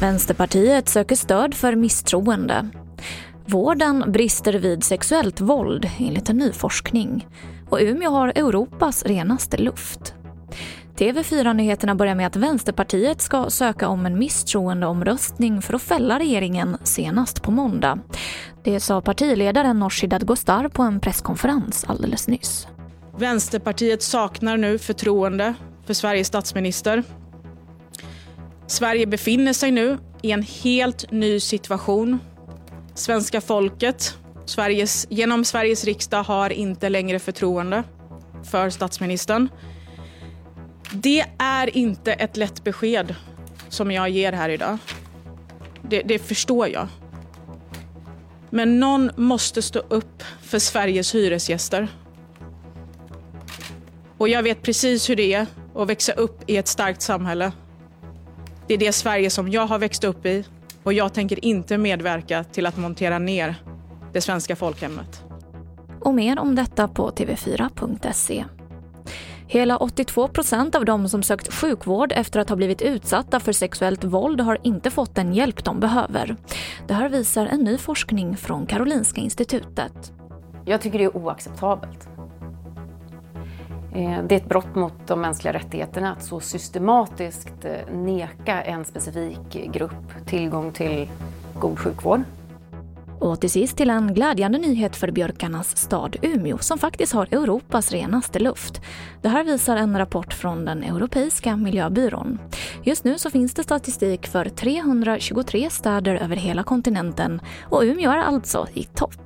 Vänsterpartiet söker stöd för misstroende. Vården brister vid sexuellt våld enligt en ny forskning. Och Umeå har Europas renaste luft. TV4-nyheterna börjar med att Vänsterpartiet ska söka om en misstroendeomröstning för att fälla regeringen senast på måndag. Det sa partiledaren Nooshi Dadgostar på en presskonferens alldeles nyss. Vänsterpartiet saknar nu förtroende för Sveriges statsminister. Sverige befinner sig nu i en helt ny situation. Svenska folket Sveriges, genom Sveriges riksdag har inte längre förtroende för statsministern. Det är inte ett lätt besked som jag ger här idag. Det, det förstår jag. Men någon måste stå upp för Sveriges hyresgäster. Och jag vet precis hur det är att växa upp i ett starkt samhälle. Det är det Sverige som jag har växt upp i och jag tänker inte medverka till att montera ner det svenska folkhemmet. Och mer om detta på tv4.se. Hela 82 procent av de som sökt sjukvård efter att ha blivit utsatta för sexuellt våld har inte fått den hjälp de behöver. Det här visar en ny forskning från Karolinska institutet. Jag tycker det är oacceptabelt. Eh, det är ett brott mot de mänskliga rättigheterna att så systematiskt eh, neka en specifik grupp tillgång till god sjukvård. Och till sist till en glädjande nyhet för björkarnas stad Umeå som faktiskt har Europas renaste luft. Det här visar en rapport från den Europeiska miljöbyrån. Just nu så finns det statistik för 323 städer över hela kontinenten och Umeå är alltså i topp.